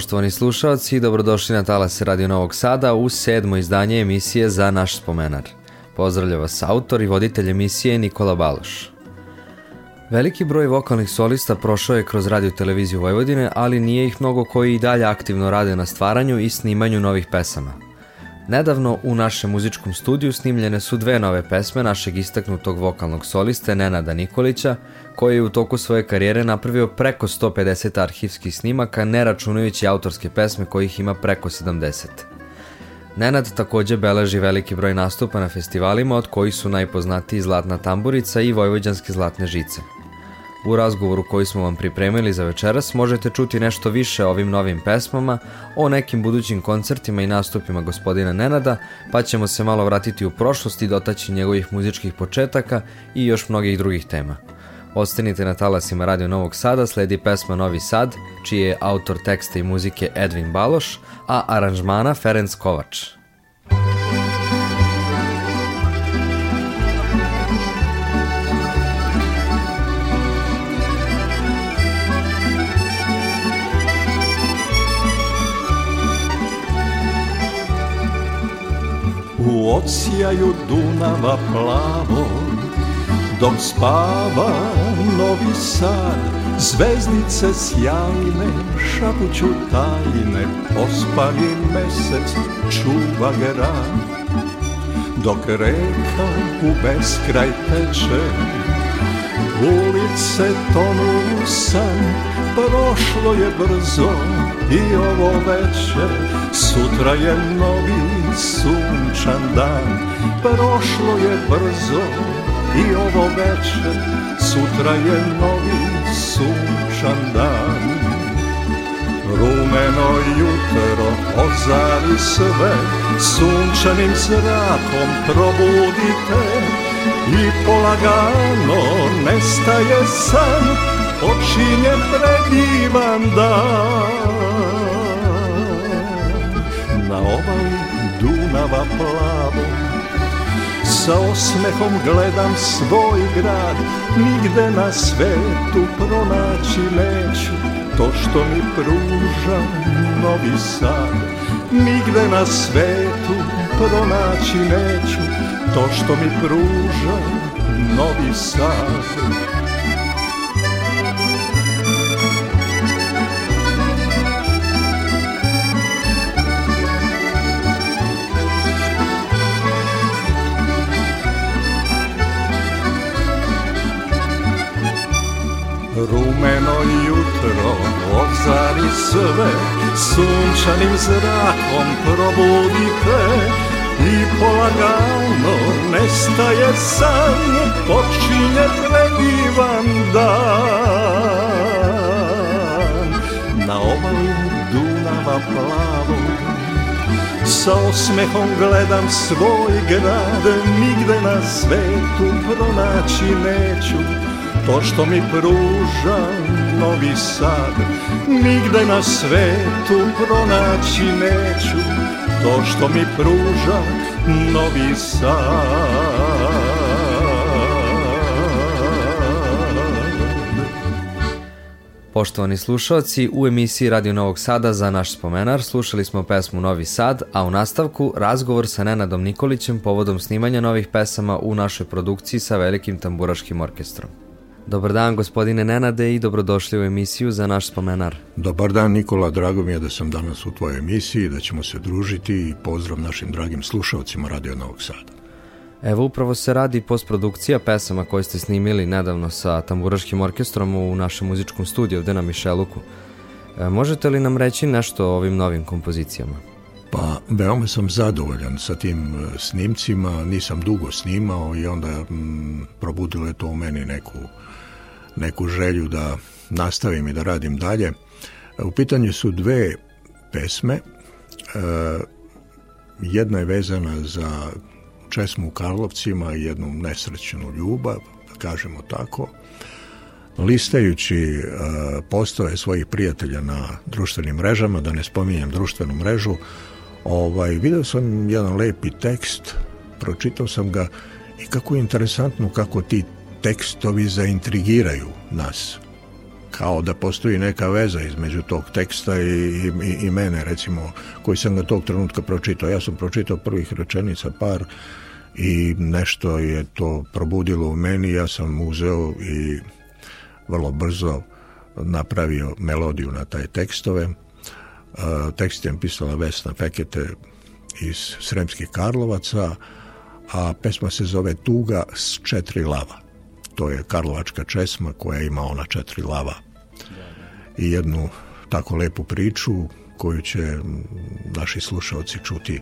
poštovani slušalci, dobrodošli na Talas Radio Novog Sada u sedmo izdanje emisije za naš spomenar. Pozdravlja vas autor i voditelj emisije Nikola Baloš. Veliki broj vokalnih solista prošao je kroz radio televiziju Vojvodine, ali nije ih mnogo koji i dalje aktivno rade na stvaranju i snimanju novih pesama – Nedavno u našem muzičkom studiju snimljene su dve nove pesme našeg istaknutog vokalnog soliste Nenada Nikolića, koji je u toku svoje karijere napravio preko 150 arhivskih snimaka, ne računajući autorske pesme kojih ima preko 70. Nenad takođe beleži veliki broj nastupa na festivalima od kojih su najpoznatiji Zlatna tamburica i Vojvođanske zlatne žice – U razgovoru koji smo vam pripremili za večeras možete čuti nešto više o ovim novim pesmama, o nekim budućim koncertima i nastupima gospodina Nenada, pa ćemo se malo vratiti u prošlost i dotaći njegovih muzičkih početaka i još mnogih drugih tema. Ostanite na talasima Radio Novog Sada, sledi pesma Novi Sad, čiji je autor teksta i muzike Edwin Baloš, a aranžmana Ferenc Kovač. u Dunava plavom Dok spava novi sad Zvezdice sjajne šapuću tajne Ospani mesec čuva grad Dok reka u beskraj teče Ulice tonu u san Prošlo je brzo i ovo veče Sutra je novi sunčan dan Prošlo je brzo i ovo večer Sutra je novi sunčan dan Rumeno jutro ozari sve Sunčanim zrakom probudite I polagano nestaje san Počinje predivan dan Na obalu ovaj Dunava plavo Sa osmehom gledam svoj grad Nigde na svetu pronaći neću To što mi pruža Novi Sad Nigde na svetu pronaći neću To što mi pruža Novi Sad sunčanim zrakom probudite i polagano nestaje san, počinje predivan dan. Na obalu Dunava plavu sa osmehom gledam svoj grad, nigde na svetu pronaći neću to što mi pruža Novi Sad Nigde na svetu pronaći neću To što mi pruža Novi Sad Poštovani slušalci, u emisiji Radio Novog Sada za naš spomenar slušali smo pesmu Novi Sad, a u nastavku razgovor sa Nenadom Nikolićem povodom snimanja novih pesama u našoj produkciji sa velikim tamburaškim orkestrom. Dobar dan gospodine Nenade i dobrodošli u emisiju za naš spomenar. Dobar dan Nikola, drago mi je da sam danas u tvojoj emisiji, da ćemo se družiti i pozdrav našim dragim slušalcima Radio Novog Sada. Evo upravo se radi postprodukcija pesama koje ste snimili nedavno sa tamburaškim orkestrom u našem muzičkom studiju ovde na Mišeluku. E, možete li nam reći nešto o ovim novim kompozicijama? Pa veoma sam zadovoljan sa tim e, snimcima, nisam dugo snimao i onda m, mm, probudilo je to u meni neku uh, neku želju da nastavim i da radim dalje. E, u pitanju su dve pesme. E, jedna je vezana za česmu u Karlovcima i jednu nesrećnu ljubav, da kažemo tako. Listajući e, postove svojih prijatelja na društvenim mrežama, da ne spominjem društvenu mrežu, ovaj, video sam jedan lepi tekst, pročitao sam ga i kako je interesantno kako ti tekstovi zaintrigiraju nas kao da postoji neka veza između tog teksta i, i, i mene recimo koji sam ga tog trenutka pročitao ja sam pročitao prvih rečenica par i nešto je to probudilo u meni ja sam uzeo i vrlo brzo napravio melodiju na taj tekstove e, tekst je pisala Vesna Fekete iz Sremskih Karlovaca a pesma se zove Tuga s četiri lava to je Karlovačka česma koja ima ona četiri lava i jednu tako lepu priču koju će naši slušalci čuti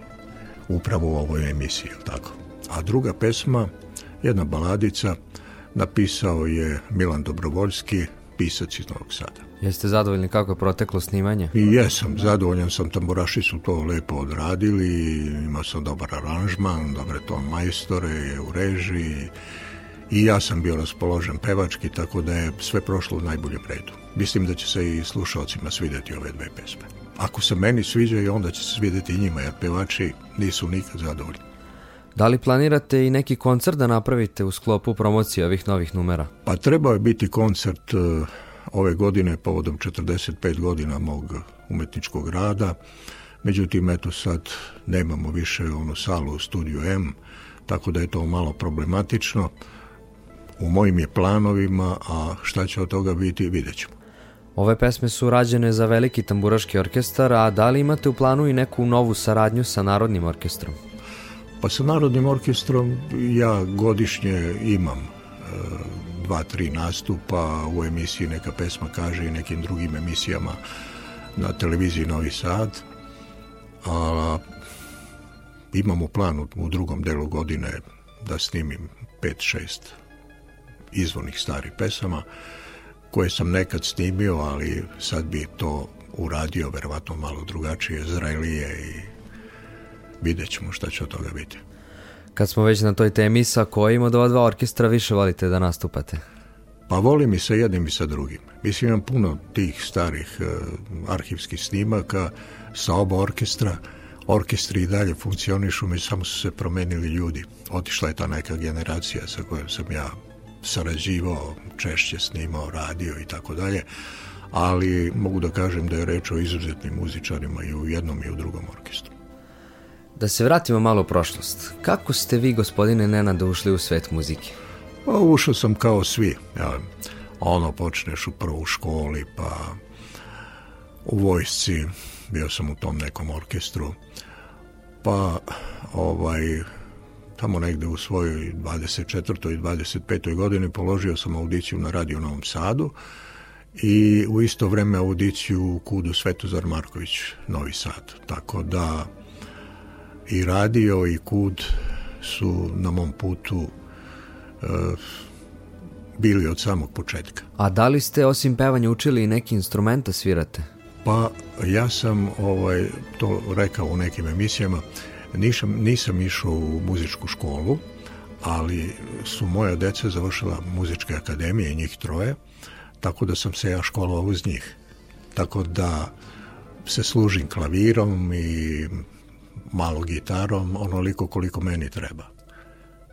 upravo u ovoj emisiji, tako? A druga pesma, jedna baladica, napisao je Milan Dobrovoljski, pisac iz Novog Sada. Jeste zadovoljni kako je proteklo snimanje? I jesam, zadovoljan sam, tamburaši su to lepo odradili, imao sam dobar aranžman, dobre ton majstore, je u režiji, i ja sam bio raspoložen pevački, tako da je sve prošlo najbolje najboljem Mislim da će se i slušalcima svideti ove dve pesme. Ako se meni sviđa i onda će se svideti i njima, jer pevači nisu nikad zadovoljni. Da li planirate i neki koncert da napravite u sklopu promocije ovih novih numera? Pa trebao je biti koncert e, ove godine povodom 45 godina mog umetničkog rada. Međutim, eto sad nemamo više onu salu u studiju M, tako da je to malo problematično u mojim je planovima, a šta će od toga biti, vidjet ćemo. Ove pesme su rađene za veliki tamburaški orkestar, a da li imate u planu i neku novu saradnju sa Narodnim orkestrom? Pa sa Narodnim orkestrom ja godišnje imam e, dva, tri nastupa u emisiji Neka pesma kaže i nekim drugim emisijama na televiziji Novi Sad. A, imam u planu u drugom delu godine da snimim 5-6 izvornih starih pesama koje sam nekad snimio, ali sad bi to uradio verovatno malo drugačije, zrelije i vidjet ćemo šta će od toga biti. Kad smo već na toj temi, sa kojim od ova dva orkestra više volite da nastupate? Pa volim i sa jednim i sa drugim. Mislim, imam puno tih starih uh, arhivskih snimaka sa oba orkestra. Orkestri i dalje funkcionišu, mi samo su se promenili ljudi. Otišla je ta neka generacija sa kojom sam ja sarađivao, češće snimao, radio i tako dalje, ali mogu da kažem da je reč o izuzetnim muzičarima i u jednom i u drugom orkestru. Da se vratimo malo u prošlost. Kako ste vi, gospodine Nenada, ušli u svet muzike? Pa ušao sam kao svi. Ja, ono, počneš upravo u školi, pa u vojsci, bio sam u tom nekom orkestru, pa ovaj, Tamo negde u svojoj 24. i 25. godini položio sam audiciju na radio Novom Sadu i u isto vreme audiciju u Kudu Svetozar Marković, Novi Sad. Tako da i radio i Kud su na mom putu e, bili od samog početka. A da li ste osim pevanja učili i neki instrumenta svirate? Pa ja sam ovaj, to rekao u nekim emisijama, Nisam, nisam išao u muzičku školu, ali su moja deca završila muzičke akademije, njih troje, tako da sam se ja školovao uz njih. Tako da se služim klavirom i malo gitarom onoliko koliko meni treba.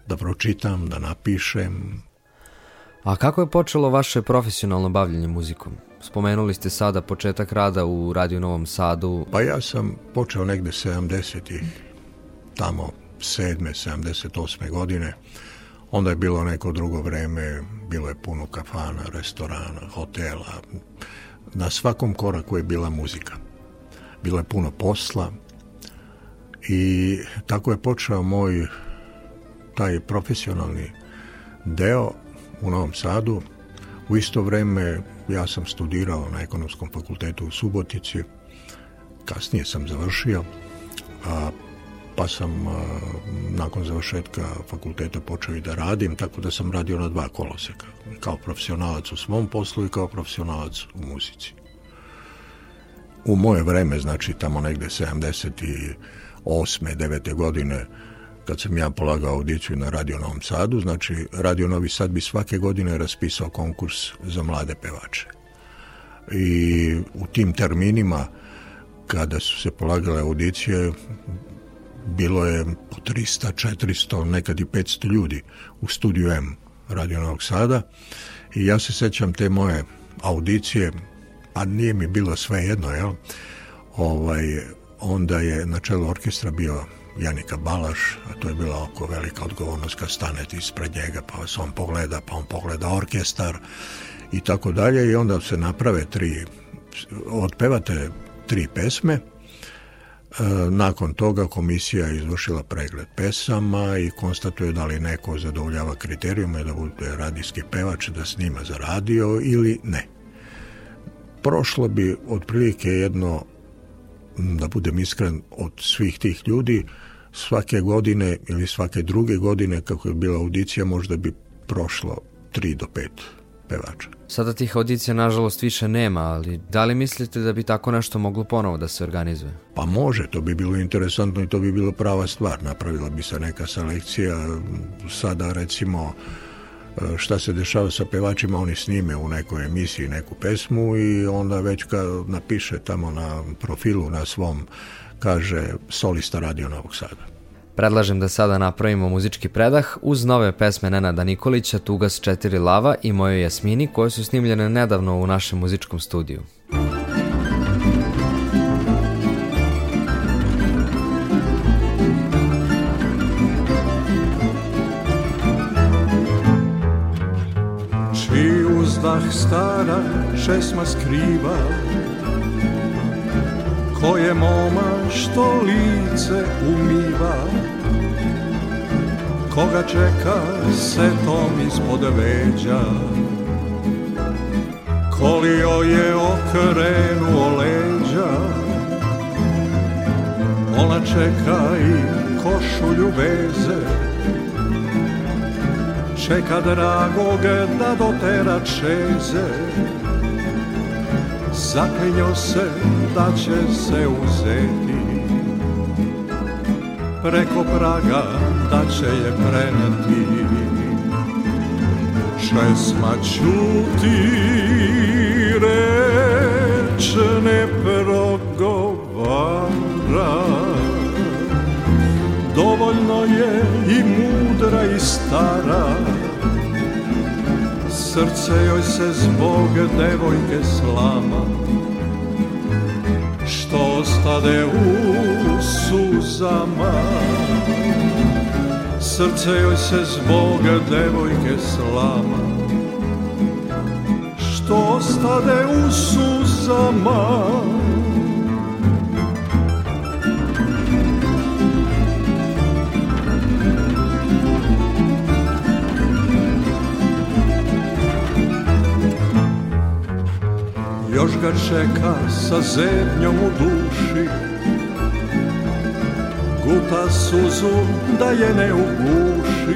Da pročitam, da napišem. A kako je počelo vaše profesionalno bavljenje muzikom? Spomenuli ste sada početak rada u Radio Novom Sadu. Pa ja sam počeo negde 70-ih tamo 7. 78. godine. Onda je bilo neko drugo vreme, bilo je puno kafana, restorana, hotela. Na svakom koraku je bila muzika. Bilo je puno posla i tako je počeo moj taj profesionalni deo u Novom Sadu. U isto vreme ja sam studirao na ekonomskom fakultetu u Subotici. Kasnije sam završio. A pa sam nakon završetka fakulteta počeo i da radim, tako da sam radio na dva koloseka, kao profesionalac u svom poslu i kao profesionalac u muzici. U moje vreme, znači tamo negde 78. 9. godine, kad sam ja polagao audiciju na Radio Novom Sadu, znači Radio Novi Sad bi svake godine raspisao konkurs za mlade pevače. I u tim terminima kada su se polagale audicije, bilo je po 300, 400, nekad i 500 ljudi u studiju M Radio Novog Sada i ja se sećam te moje audicije, a nije mi bilo sve jedno, jel? Ovaj, onda je na čelu orkestra bio Janika Balaš, a to je bila oko velika odgovornost kad stanete ispred njega, pa vas on pogleda, pa on pogleda orkestar i tako dalje i onda se naprave tri, otpevate tri pesme, E, nakon toga komisija je izvršila pregled pesama i konstatuje da li neko zadovoljava kriterijume da bude radijski pevač, da snima za radio ili ne. Prošlo bi otprilike jedno, da budem iskren, od svih tih ljudi, svake godine ili svake druge godine kako je bila audicija možda bi prošlo 3 do 5 pevača. Sada tih audicija nažalost više nema, ali da li mislite da bi tako nešto moglo ponovo da se organizuje? Pa može, to bi bilo interesantno i to bi bilo prava stvar. Napravila bi se neka selekcija, sada recimo e, šta se dešava sa pevačima, oni snime u nekoj emisiji neku pesmu i onda već kad napiše tamo na profilu na svom, kaže solista Radio Novog Sada. Predlažem da sada napravimo muzički predah uz nove pesme Nenada Nikolića, Tuga s četiri lava i mojoj Jasmini koje su snimljene nedavno u našem muzičkom studiju. Čiji uzdah stara šesma skriva koje moma što lice umiva Koga čeka se tom ispod veđa Kolio je okrenuo leđa Ona čeka i košulju veze Čeka dragog da dotera čeze zaklinjao se da će se uzeti preko praga da će je preneti Česma čuti reč ne progovara Dovoljno je i mudra i stara srce joj se zbog devojke slama Što ostade u suzama Srce joj se zbog devojke slama Što ostade u suzama Još ga čeka sa zebnjom u duši Guta suzu da je ne uguši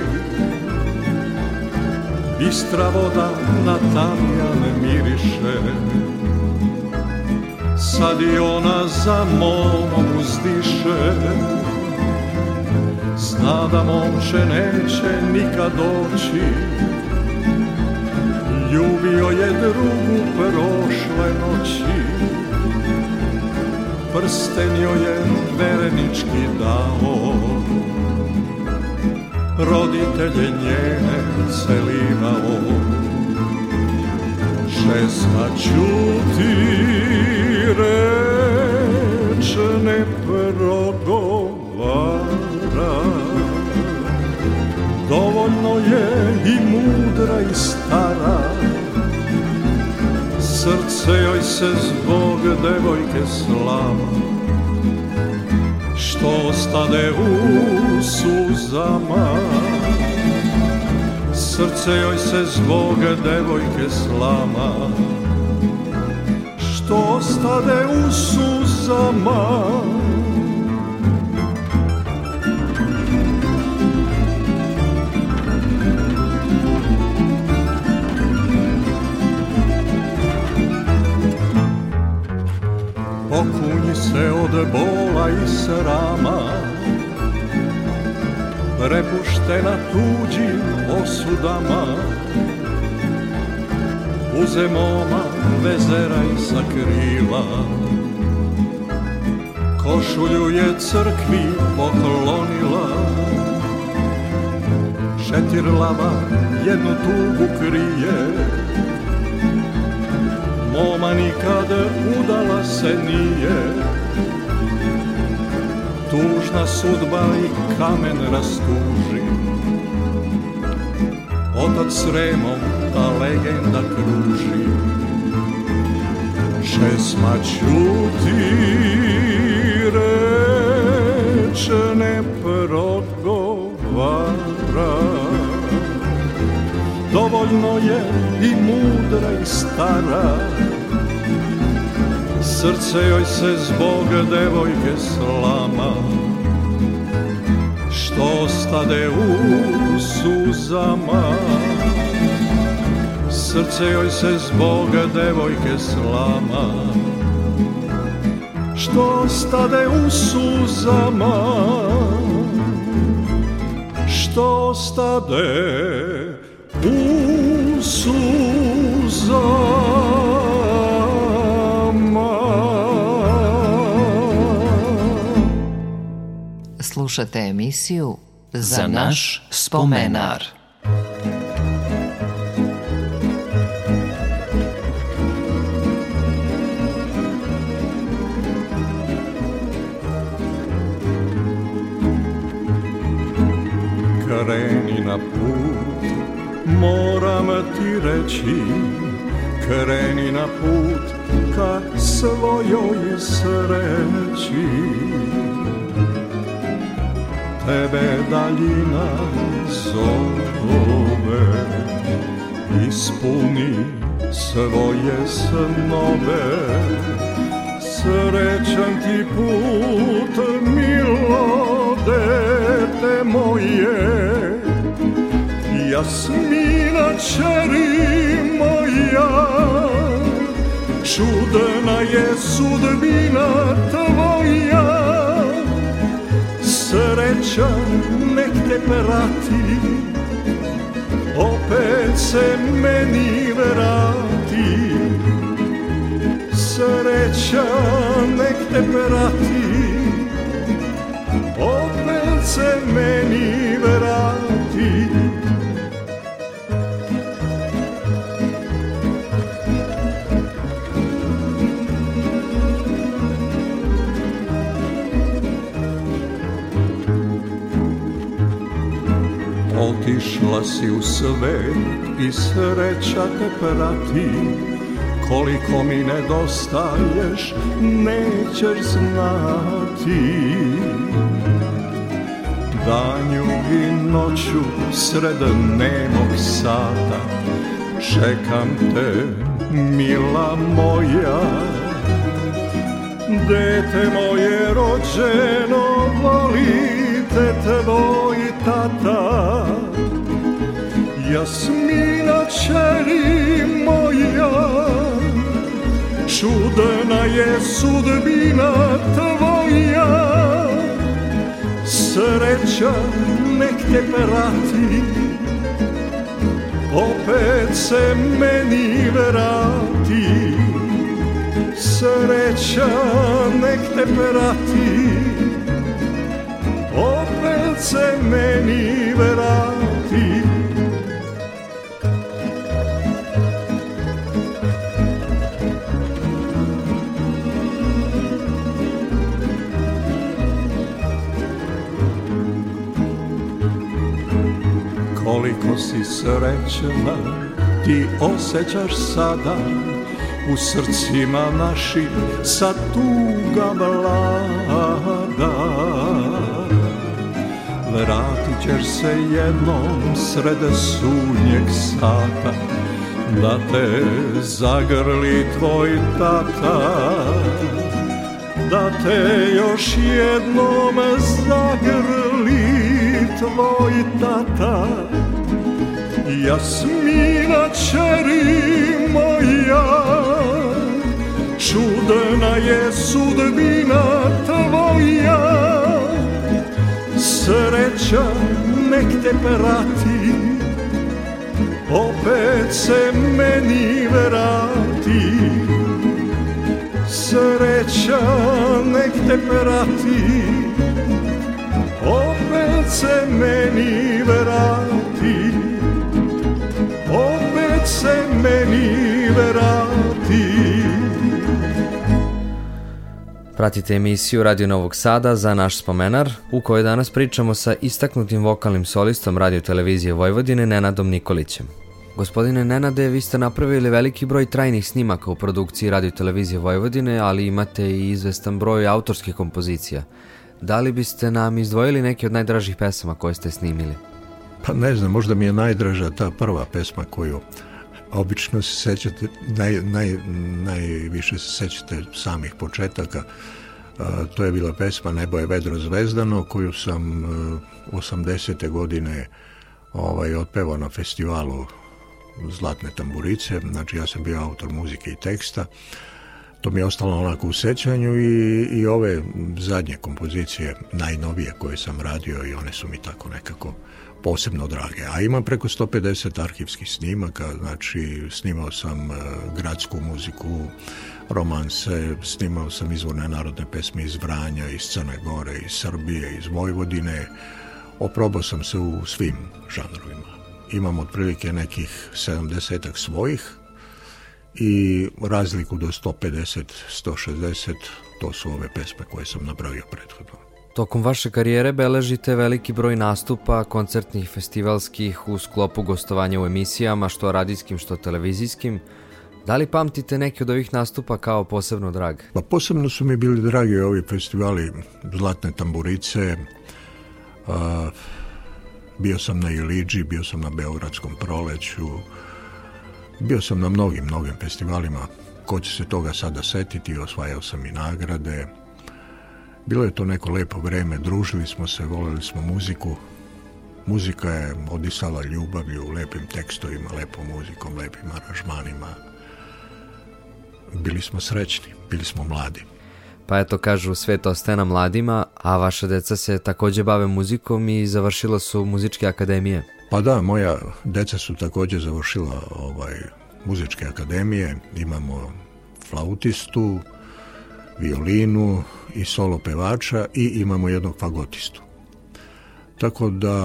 Bistra voda na tamjan miriše Sad i ona za momom uzdiše Zna da momče neće nikad doći Ljubio je drugu prošle noći Prstenio je verenički dao Roditelje njene celinao Šesta čuti reče ne progovara Dovoljno je i mudra i stara srce joj se zbog devojke slava Što ostane u suzama Srce joj se zbog devojke slama Što ostane u suzama srama Prepuštena tuđim osudama Uze moma vezeraj sa krila Košulju je crkvi poklonila lava jednu tugu krije Moma nikada udala se nije Tužna sudba i kamen rastuži Otac Sremom ta legenda kruži Česma čuti reče ne progovara Dovoljno je i mudra i stara Srce joj se zbog devojke slama Što stade u suzama Srce joj se zbog devojke slama Što stade u suzama Što ostade slušate emisiju Za, za naš spomenar. Kreni na put, moram ti reći, kreni na put ka svojoj sreći tebe daljina zove Ispuni svoje snove Srećan ti put, milo dete moje Jasmina čeri moja Čudna je sudbina tvoja sreća nek te prati Opet se meni vrati Sreća nek te prati Opet se meni vrati si u sve i sreća te prati Koliko mi nedostaješ nećeš znati Danju i noću sred nemog sata Čekam te mila moja Dete moje rođeno volite te tvoj tata Jasmina čeri moja Čudna je sudbina tvoja Sreća nek te prati Opet se meni vrati Sreća nek te prati Opet se meni vrati koliko si srećena Ti osjećaš sada U srcima našim Sa tuga vlada Vratit ćeš se jednom Srede sunnjeg sata Da te zagrli tvoj tata Da te još jednom zagrli tvoj tata Jasmina čeri moja Čudna je sudbina tvoja Sreća nek te prati Opet se meni vrati Sreća nek te prati Opet se meni vrati meni verati Pratite emisiju Radio Novog Sada za naš spomenar, u kojoj danas pričamo sa istaknutim vokalnim solistom Radio Televizije Vojvodine Nenadom Nikolićem. Gospodine Nenade, vi ste napravili veliki broj trajnih snimaka u produkciji Radio Televizije Vojvodine, ali imate i izvestan broj autorskih kompozicija. Da li biste nam izdvojili neke od najdražih pesama koje ste snimili? Pa ne znam, možda mi je najdraža ta prva pesma koju obično se sećate, naj, naj, najviše se sećate samih početaka. A, to je bila pesma Nebo je vedro zvezdano, koju sam e, a, 80. godine ovaj, otpevao na festivalu Zlatne tamburice, znači ja sam bio autor muzike i teksta. To mi je ostalo onako u sećanju i, i ove zadnje kompozicije, najnovije koje sam radio i one su mi tako nekako uh, posebno drage. A imam preko 150 arhivskih snimaka, znači snimao sam e, gradsku muziku, romanse, snimao sam izvorne narodne pesme iz Vranja, iz Crne Gore, iz Srbije, iz Vojvodine. Oprobao sam se u svim žanrovima. Imam otprilike nekih 70 svojih i razliku do 150, 160, to su ove pesme koje sam napravio prethodno. Tokom vaše karijere beležite veliki broj nastupa, koncertnih, festivalskih u sklopu gostovanja u emisijama, što radijskim, što televizijskim. Da li pamtite neke od ovih nastupa kao posebno drag? Pa posebno su mi bili dragi ovi festivali Zlatne tamburice, a, bio sam na Iliđi, bio sam na Beogradskom proleću, bio sam na mnogim, mnogim festivalima. Ko će se toga sada setiti, osvajao sam i nagrade. Bilo je to neko lepo vreme, družili smo se, voleli smo muziku. Muzika je odisala ljubavlju, lepim tekstovima, lepom muzikom, lepim aranžmanima. Bili smo srećni, bili smo mladi. Pa eto kažu to ostaje na mladima, a vaša deca se takođe bave muzikom i završila su muzičke akademije. Pa da, moja deca su takođe završila ovaj muzičke akademije, imamo flautistu, violinu i solo pevača i imamo jednog fagotistu. Tako da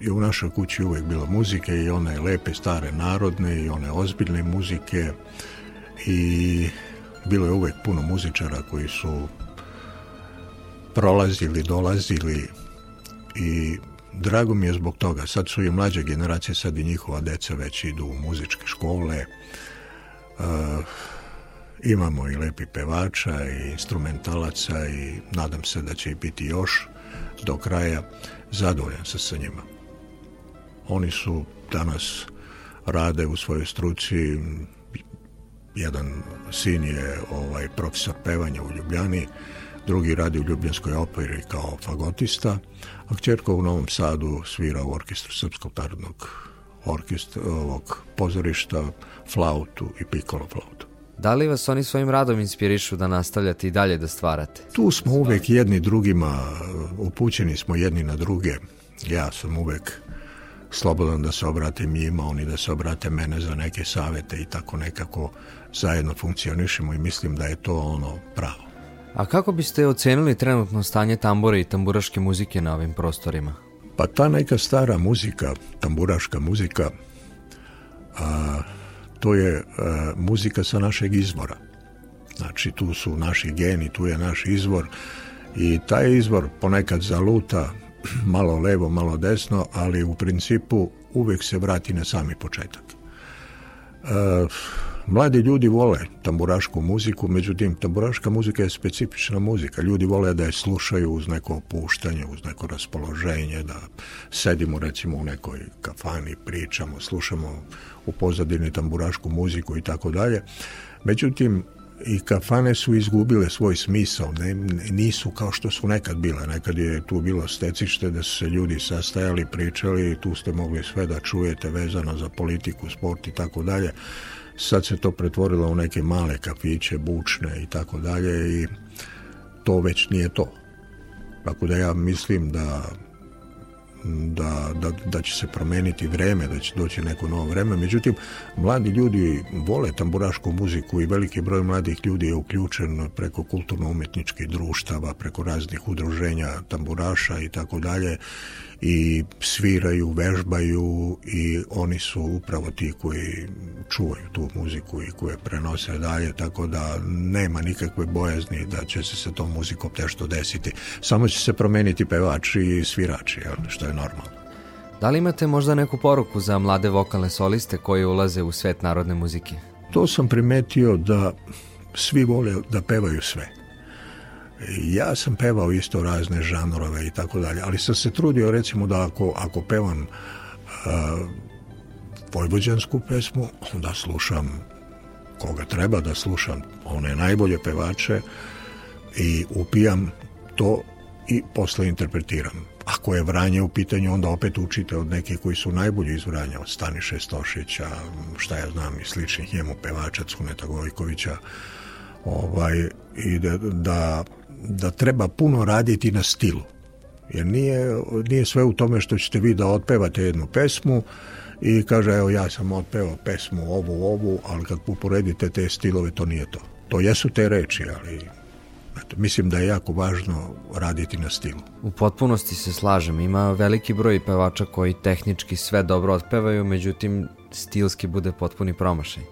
je u našoj kući uvek bilo muzike i one lepe, stare, narodne i one ozbiljne muzike i bilo je uvek puno muzičara koji su prolazili, dolazili i drago mi je zbog toga. Sad su i mlađe generacije, sad i njihova deca već idu u muzičke škole. Uh, Imamo i lepi pevača i instrumentalaca i nadam se da će i biti još do kraja zadovoljan sam sa njima. Oni su danas rade u svojoj struci jedan sin je ovaj profesor pevanja u Ljubljani, drugi radi u Ljubljanskoj operi kao fagotista, a kćerka u Novom Sadu svira u orkestru Srpskog narodnog orkestra, ovog pozorišta, flautu i pikolo flautu. Da li vas oni svojim radom inspirišu da nastavljate i dalje da stvarate? Tu smo uvek jedni drugima, upućeni smo jedni na druge. Ja sam uvek slobodan da se obratim njima, oni da se obrate mene za neke savete i tako nekako zajedno funkcionišemo i mislim da je to ono pravo. A kako biste ocenili trenutno stanje tambore i tamburaške muzike na ovim prostorima? Pa ta neka stara muzika, tamburaška muzika, a, to je e, muzika sa našeg izvora. Znači, tu su naši geni, tu je naš izvor i taj izvor ponekad zaluta malo levo, malo desno, ali u principu uvek se vrati na sami početak. E, Mladi ljudi vole tamburašku muziku, međutim, tamburaška muzika je specifična muzika. Ljudi vole da je slušaju uz neko opuštanje, uz neko raspoloženje, da sedimo recimo u nekoj kafani, pričamo, slušamo u pozadini tamburašku muziku i tako dalje. Međutim, i kafane su izgubile svoj smisao, ne, nisu kao što su nekad bile. Nekad je tu bilo stecište da su se ljudi sastajali, pričali, tu ste mogli sve da čujete vezano za politiku, sport i tako dalje. Sad se to pretvorilo u neke male kafiće, bučne i tako dalje i to već nije to. Tako da ja mislim da da, da, da, će se promijeniti vreme, da će doći neko novo vreme. Međutim, mladi ljudi vole tamburašku muziku i veliki broj mladih ljudi je uključen preko kulturno-umetničkih društava, preko raznih udruženja tamburaša i tako dalje i sviraju, vežbaju i oni su upravo ti koji čuvaju tu muziku i koje prenose dalje, tako da nema nikakve bojazni da će se sa tom muzikom nešto desiti. Samo će se promeniti pevači i svirači, što je normalno. Da li imate možda neku poruku za mlade vokalne soliste koji ulaze u svet narodne muzike? To sam primetio da svi vole da pevaju sve Ja sam pevao isto razne žanrove i tako dalje, ali sam se trudio recimo da ako, ako pevam uh, vojvođansku pesmu, onda slušam koga treba da slušam, one najbolje pevače i upijam to i posle interpretiram. Ako je Vranje u pitanju, onda opet učite od neke koji su najbolji iz Vranja, od Staniše Stošića, šta ja znam, i sličnih njemu pevača Cuneta Gojkovića, ovaj, i da, da da treba puno raditi na stilu. Jer nije, nije sve u tome što ćete vi da otpevate jednu pesmu i kaže evo ja sam otpevao pesmu ovu, ovu, ali kad uporedite te stilove to nije to. To jesu te reči, ali eto, mislim da je jako važno raditi na stilu. U potpunosti se slažem, ima veliki broj pevača koji tehnički sve dobro otpevaju, međutim stilski bude potpuni promašaj.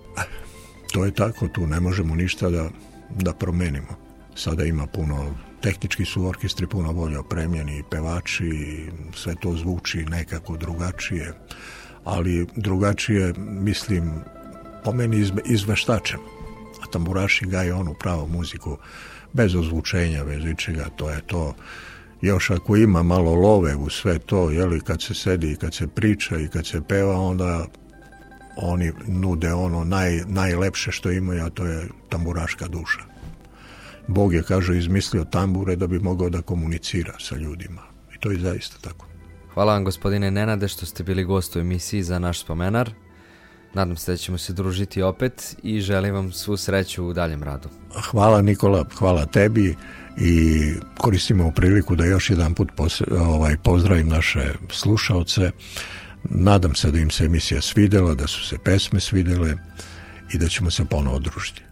To je tako, tu ne možemo ništa da, da promenimo. Sada ima puno, tehnički su orkestri puno bolje opremljeni pevači, i sve to zvuči nekako drugačije, ali drugačije, mislim, po meni izveštačeno. A tamburaši gaje onu pravu muziku, bez ozvučenja, bez ičega, to je to. Još ako ima malo love u sve to, jeli, kad se sedi i kad se priča i kad se peva, onda oni nude ono naj, najlepše što imaju, a to je tamburaška duša. Bog je, kaže, izmislio tambure da bi mogao da komunicira sa ljudima. I to je zaista tako. Hvala vam gospodine Nenade što ste bili gost u emisiji za naš spomenar. Nadam se da ćemo se družiti opet i želim vam svu sreću u daljem radu. Hvala Nikola, hvala tebi i koristimo priliku da još jedan put ovaj, pozdravim naše slušaoce. Nadam se da im se emisija svidela, da su se pesme svidele i da ćemo se ponovo družiti.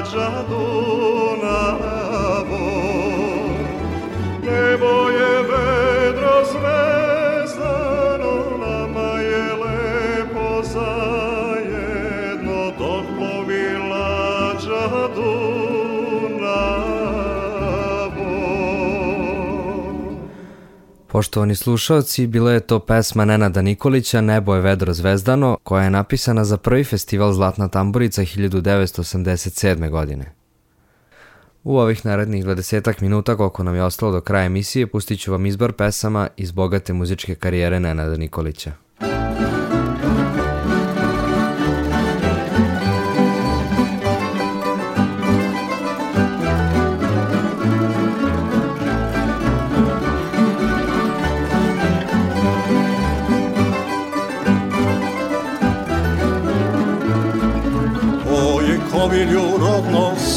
viaggiatore Poštovani slušalci, bila je to pesma Nenada Nikolića Nebo je vedro zvezdano, koja je napisana za prvi festival Zlatna tamburica 1987. godine. U ovih narednih 20 minuta koliko nam je ostalo do kraja emisije pustit ću vam izbor pesama iz bogate muzičke karijere Nenada Nikolića.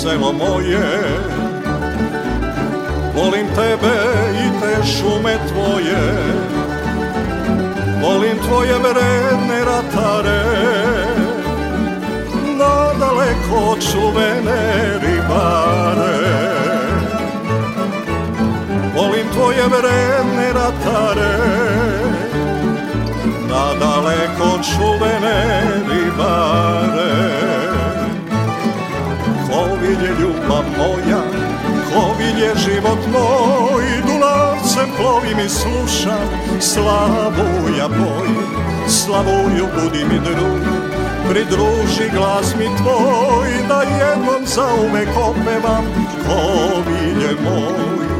selo moje Volim tebe i te šume tvoje Volim tvoje vredne ratare Na daleko čuvene ribare Volim tvoje vredne ratare Na daleko čuvene ribare vinje ljubav moja, ko život moj, Dunavcem plovim i slušam, slavu ja boj, slavuju budi mi drug, pridruži glas mi tvoj, da jednom zauvek opevam, ko vinje moj.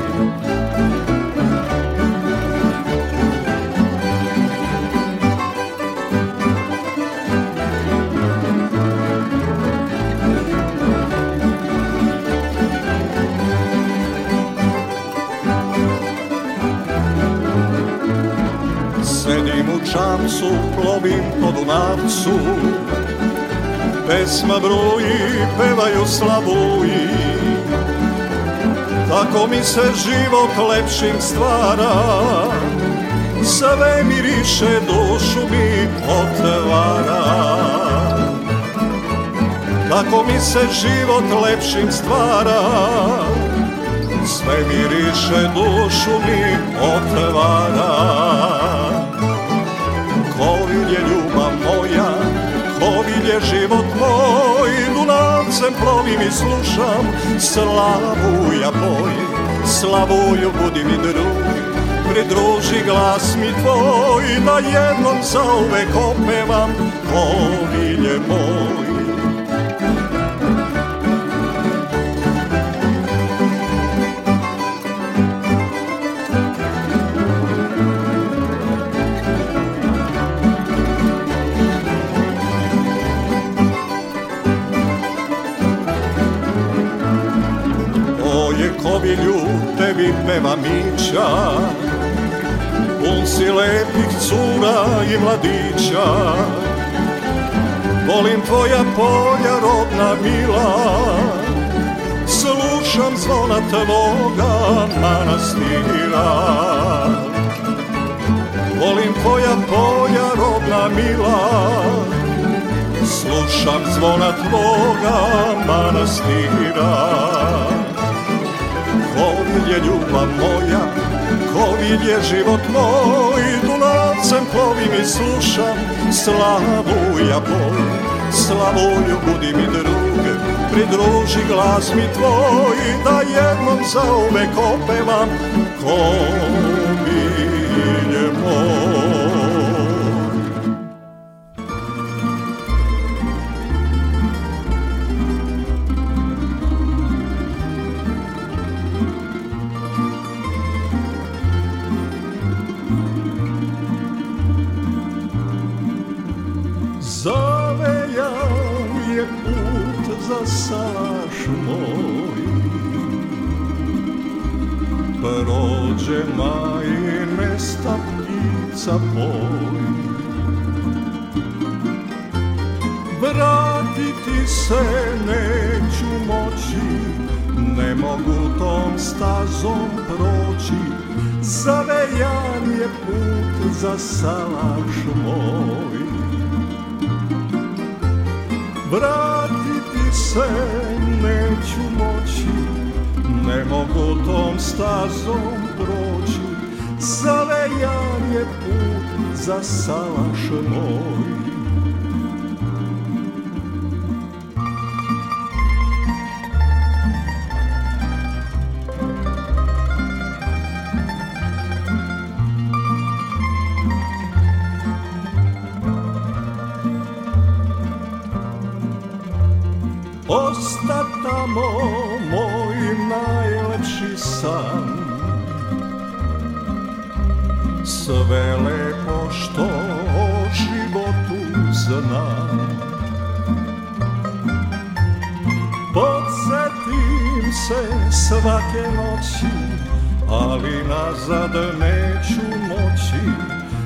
Dunavcu, plovim po Dunavcu Pesma broji, pevaju slavuji Tako mi se život lepšim stvara Sve miriše, dušu mi otvara Tako mi se život lepšim stvara Sve miriše, dušu mi otvara Hovilj je ljubav moja, Hovilj je život moj, Dunavcem plovim i slušam, slavu ja boj, slavuju budi mi drugi, pridruži glas mi tvoj, da jednom zauvek opevam, Hovilj je moj. dreva mića Pun si lepih cura i mladića Volim tvoja polja rodna mila Slušam zvona tvoga manastira Volim tvoja polja rodna mila Slušam zvona tvoga manastira je ljubav moja Kovilj je život moj Dunavcem plovim i slušam Slavu ja boj Slavulju budi mi druge Pridruži glas mi tvoj Da jednom zauvek opevam Kovilje moj Saš moj Prođe maj nesta ptica poj Vratiti se neću moći Ne mogu tom stazom proći Zavejan je put za salaš moj Vratiti se neću moći, ne mogu tom stazom proći, zalejan je put za salaš moj. samo moj najlepši san Sve lepo što o životu znam Podsetim se svake noći Ali nazad neću moći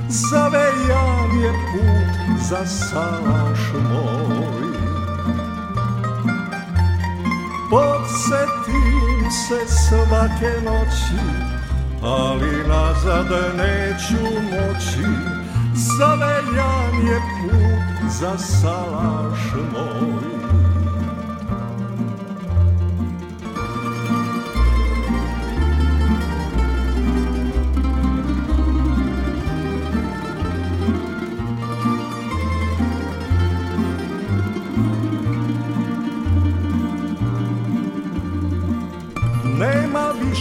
Zavejan je put za salaš moj Podsetim se svake noći Ali nazad neću moći Zavejan je put za salaš moj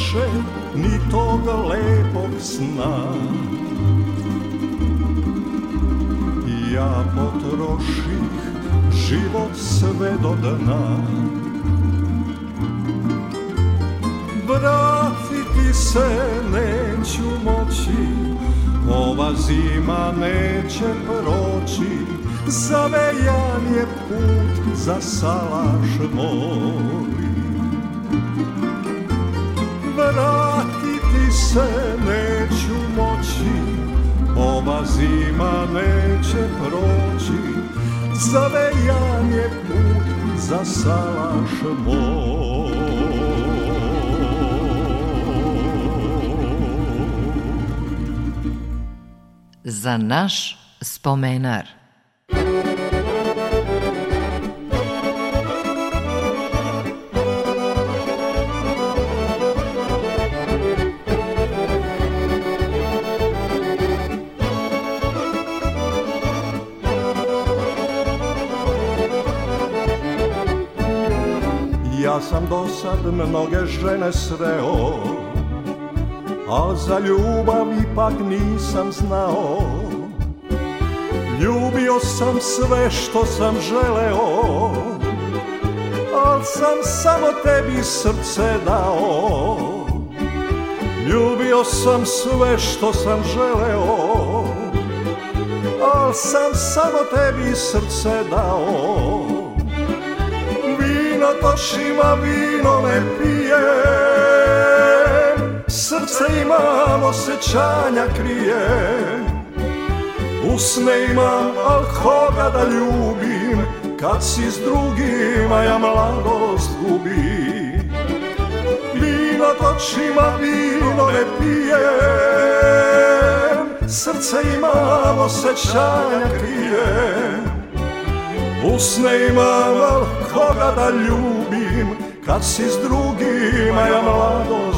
više ni tog lepog sna Ja potroših život sve do dna Vratiti se neću moći Ova zima neće proći Zavejan je put za salaš moj se neću moći, ova zima neće proći, zavejan je put za salaš moj. Za naš spomenar. Ja sam do sad mnoge žene sreo A za ljubav ipak nisam znao Ljubio sam sve što sam želeo Al sam samo tebi srce dao Ljubio sam sve što sam želeo Al sam samo tebi srce dao noćima vino ne pijem Srce imam, osjećanja krije Usne imam, al koga da ljubim Kad si s drugima ja mladost gubim Vino točima vino ne pijem Srce imam, osjećanja krije Usne imam, al koga da ljubim, kad si s drugima ja mlado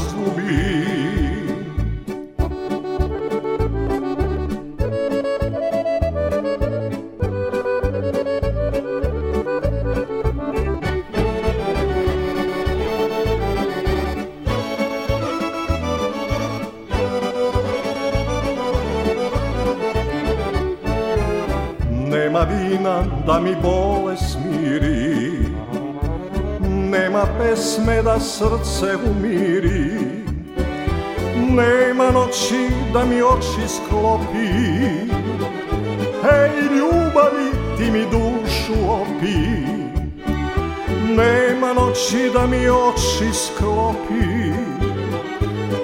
mi bolest miri Nema pesme da srce umiri Nema noći da mi oči sklopi Hej ljubavi ti mi dušu opi Nema noći da mi oči sklopi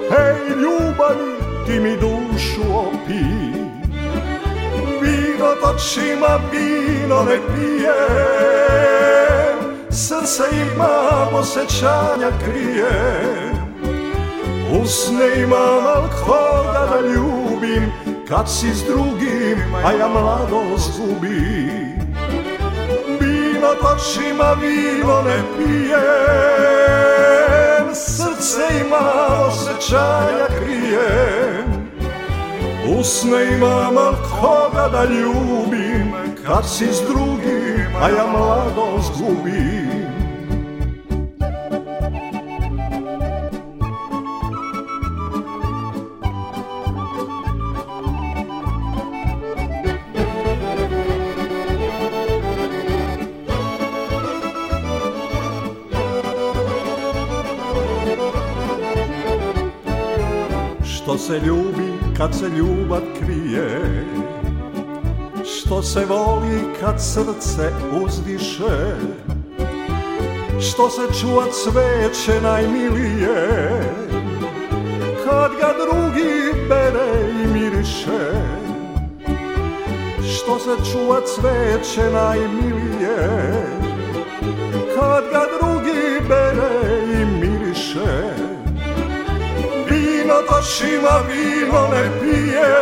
Hej ljubavi ti mi dušu opi dok očima vino ne pijem Srce imam, osjećanja krije Usne imam, al koga da ljubim Kad si s drugim, a ja mladost gubim Vino očima vino ne pijem Srce imam, osjećanja krije Usne imam, al koga da ljubim Kad si s drugim, a ja mladost gubim Što se ljubi kad se ljubav krije Što se voli kad srce uzdiše Što se čuva cveće najmilije Kad ga drugi bere i miriše Što se čuva cveće najmilije Kad ga drugi bere i miriše vino tašima vino ne pije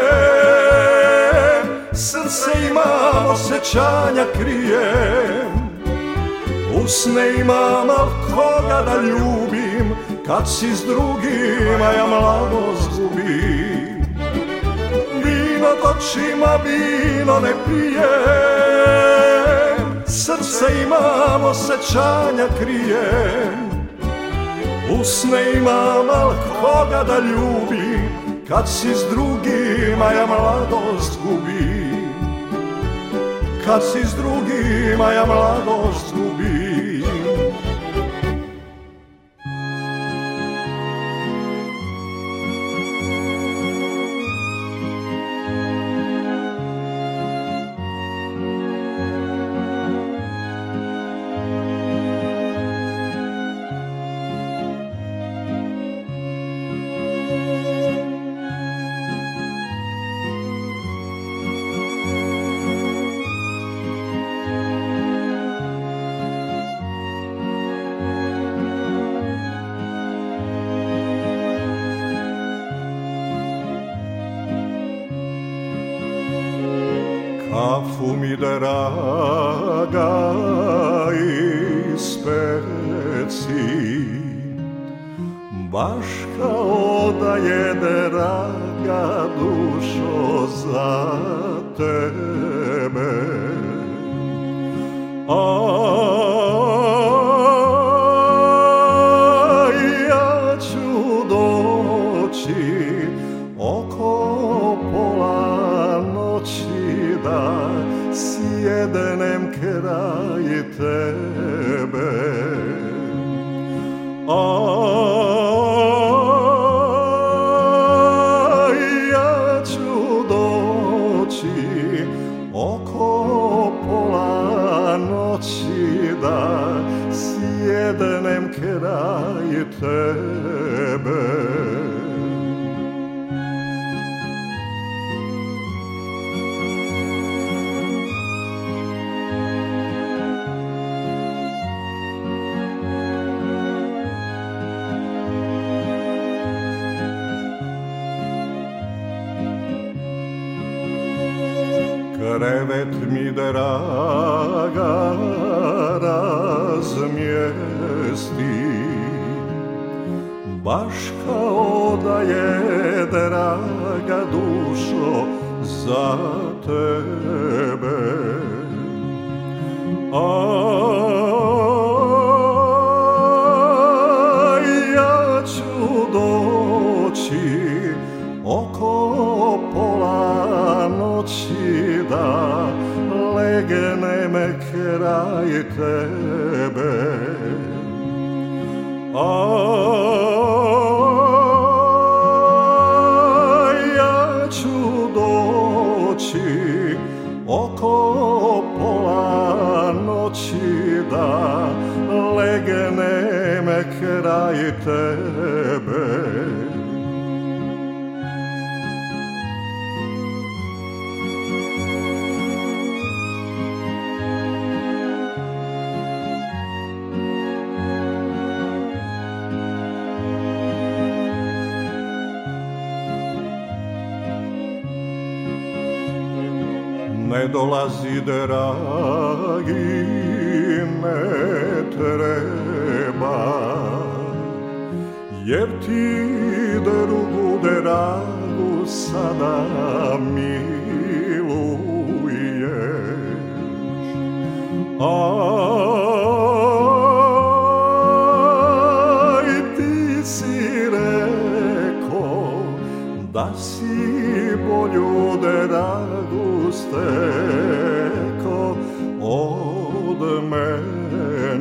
Srce imam osjećanja krije Usne imam al koga da ljubim Kad si s drugima ja mladost gubim Vino tašima vino ne pije Srce imam osjećanja krije Usne imam, al koga da ljubi Kad si s drugima ja mladost gubi Kad si s drugima ja mladost gubi revet mi draga razmjesti Baš kao da je draga dušo za tebe A tebe A ja ću doći oko pola noći da legnem kraj tebe dolazi dragi, ne treba. Jer ti drugu dragu sada miluješ. Aj, ti si da si bolju dragu ste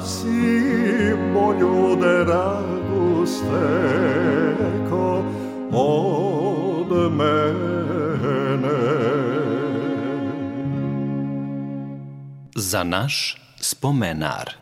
Spasimo ljude raguste ko od mene. Za naš spomenar.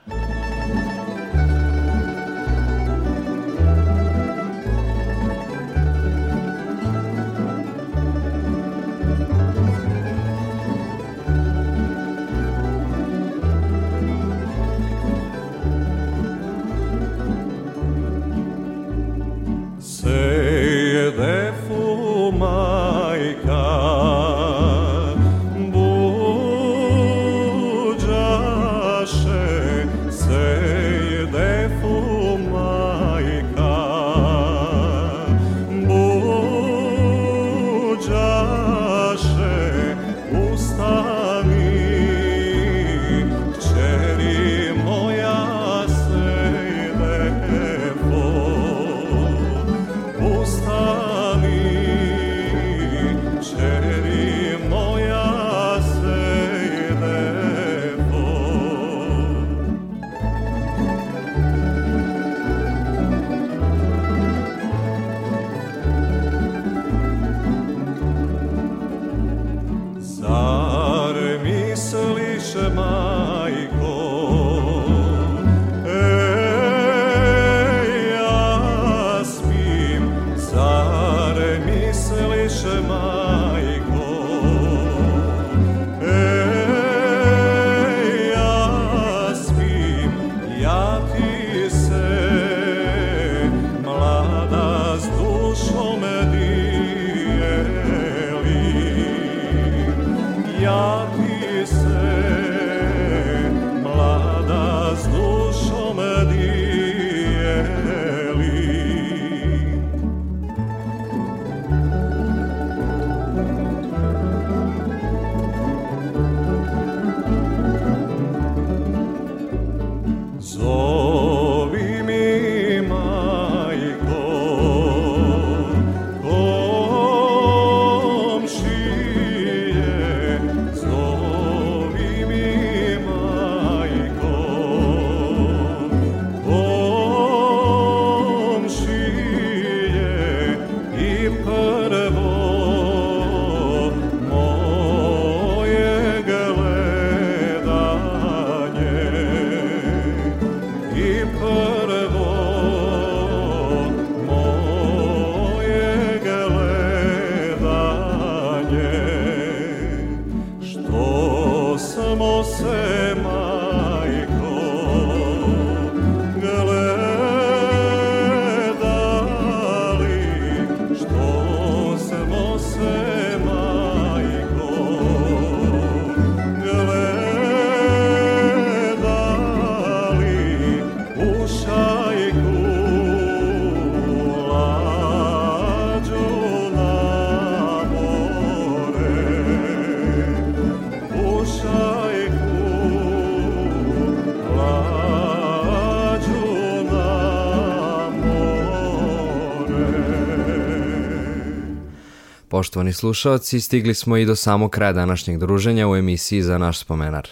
Poštovani slušalci, stigli smo i do samog kraja današnjeg druženja u emisiji za naš spomenar.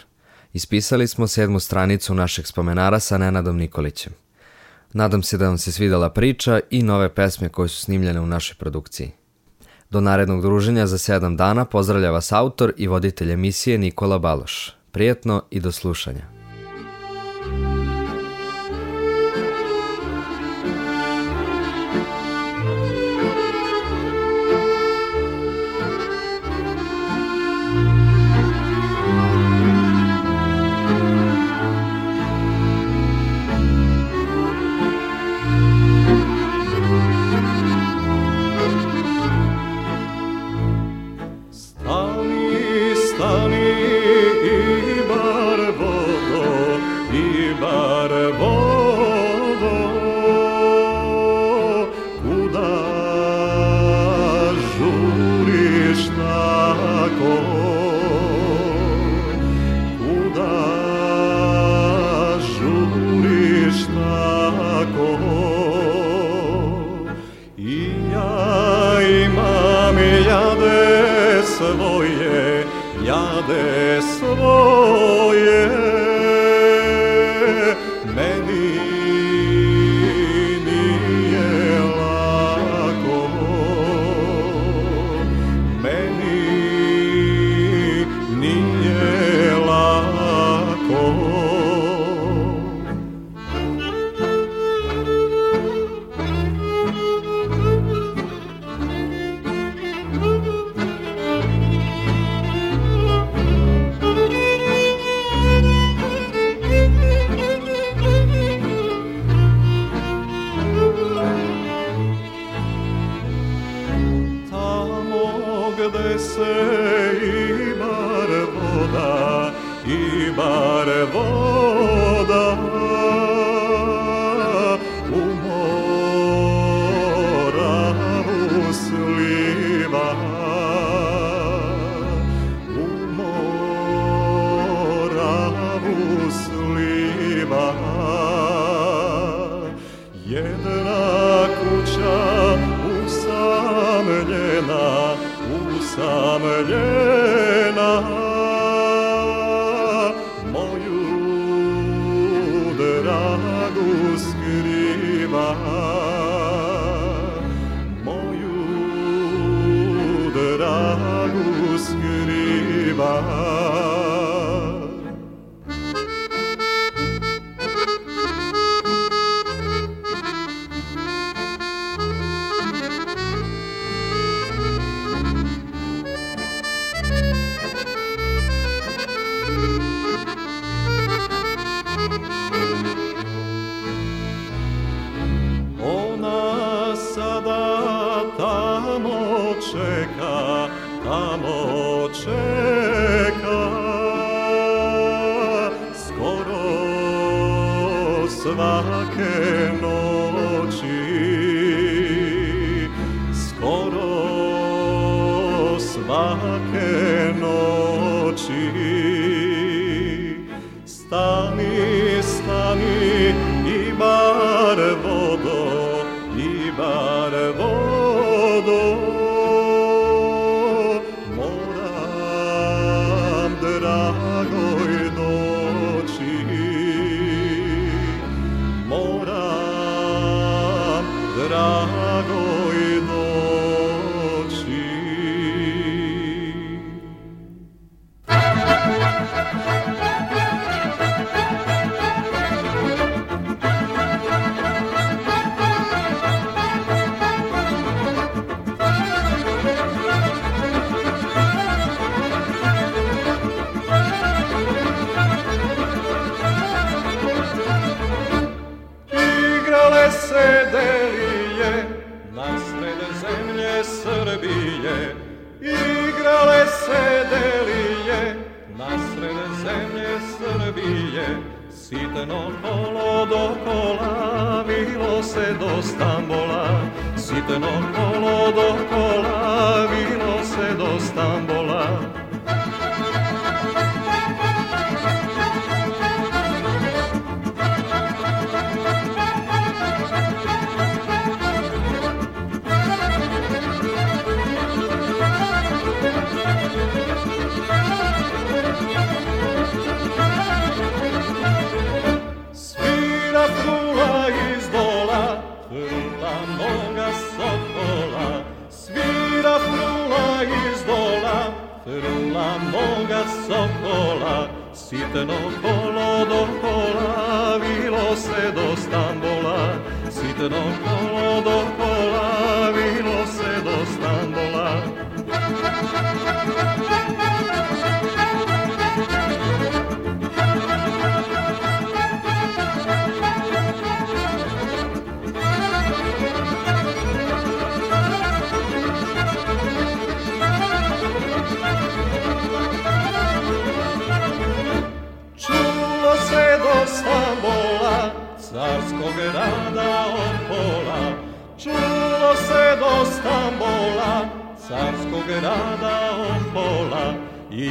Ispisali smo sedmu stranicu našeg spomenara sa Nenadom Nikolićem. Nadam se da vam se svidela priča i nove pesme koje su snimljene u našoj produkciji. Do narednog druženja za sedam dana pozdravlja vas autor i voditelj emisije Nikola Baloš. Prijetno i do slušanja.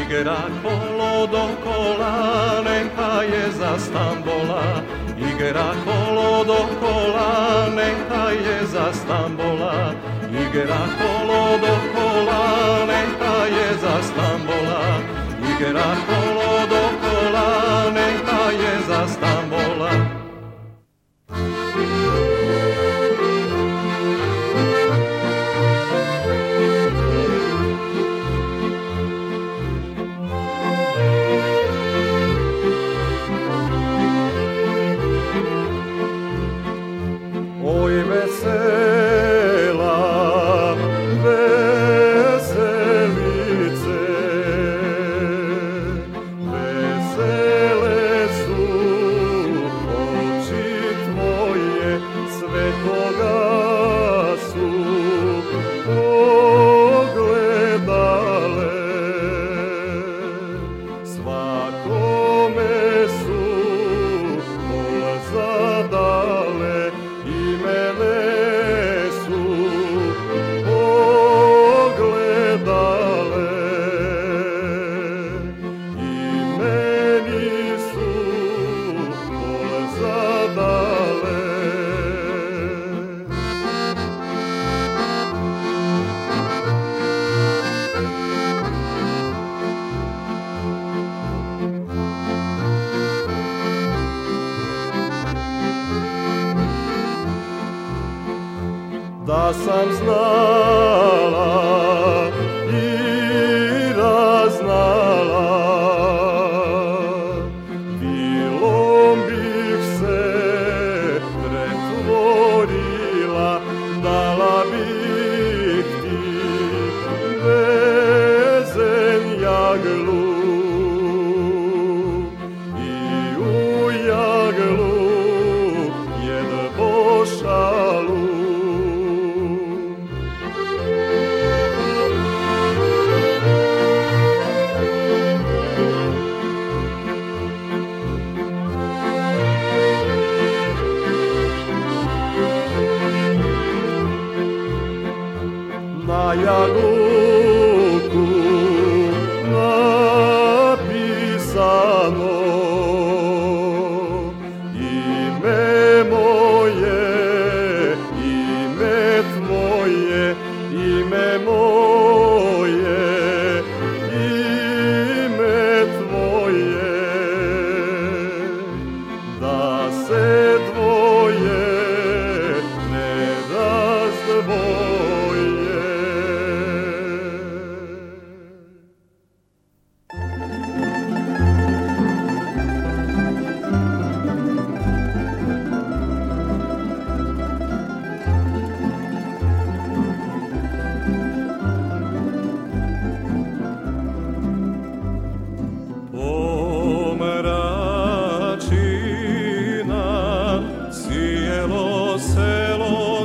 get on board.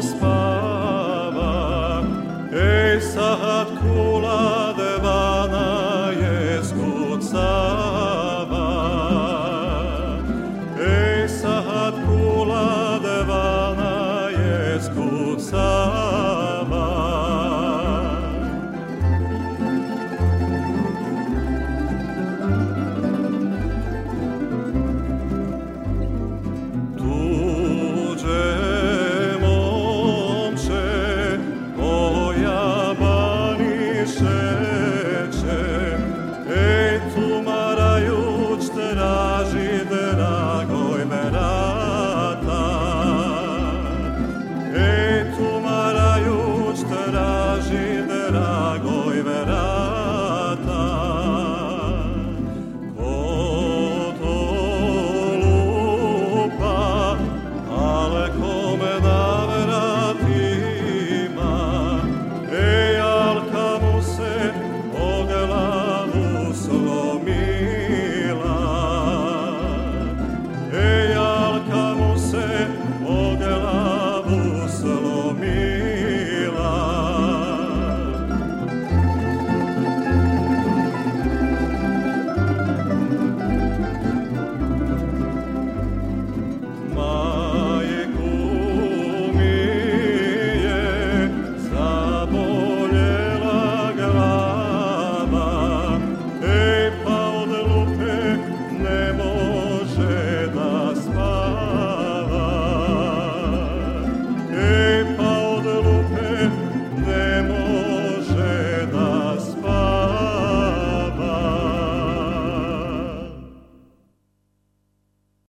close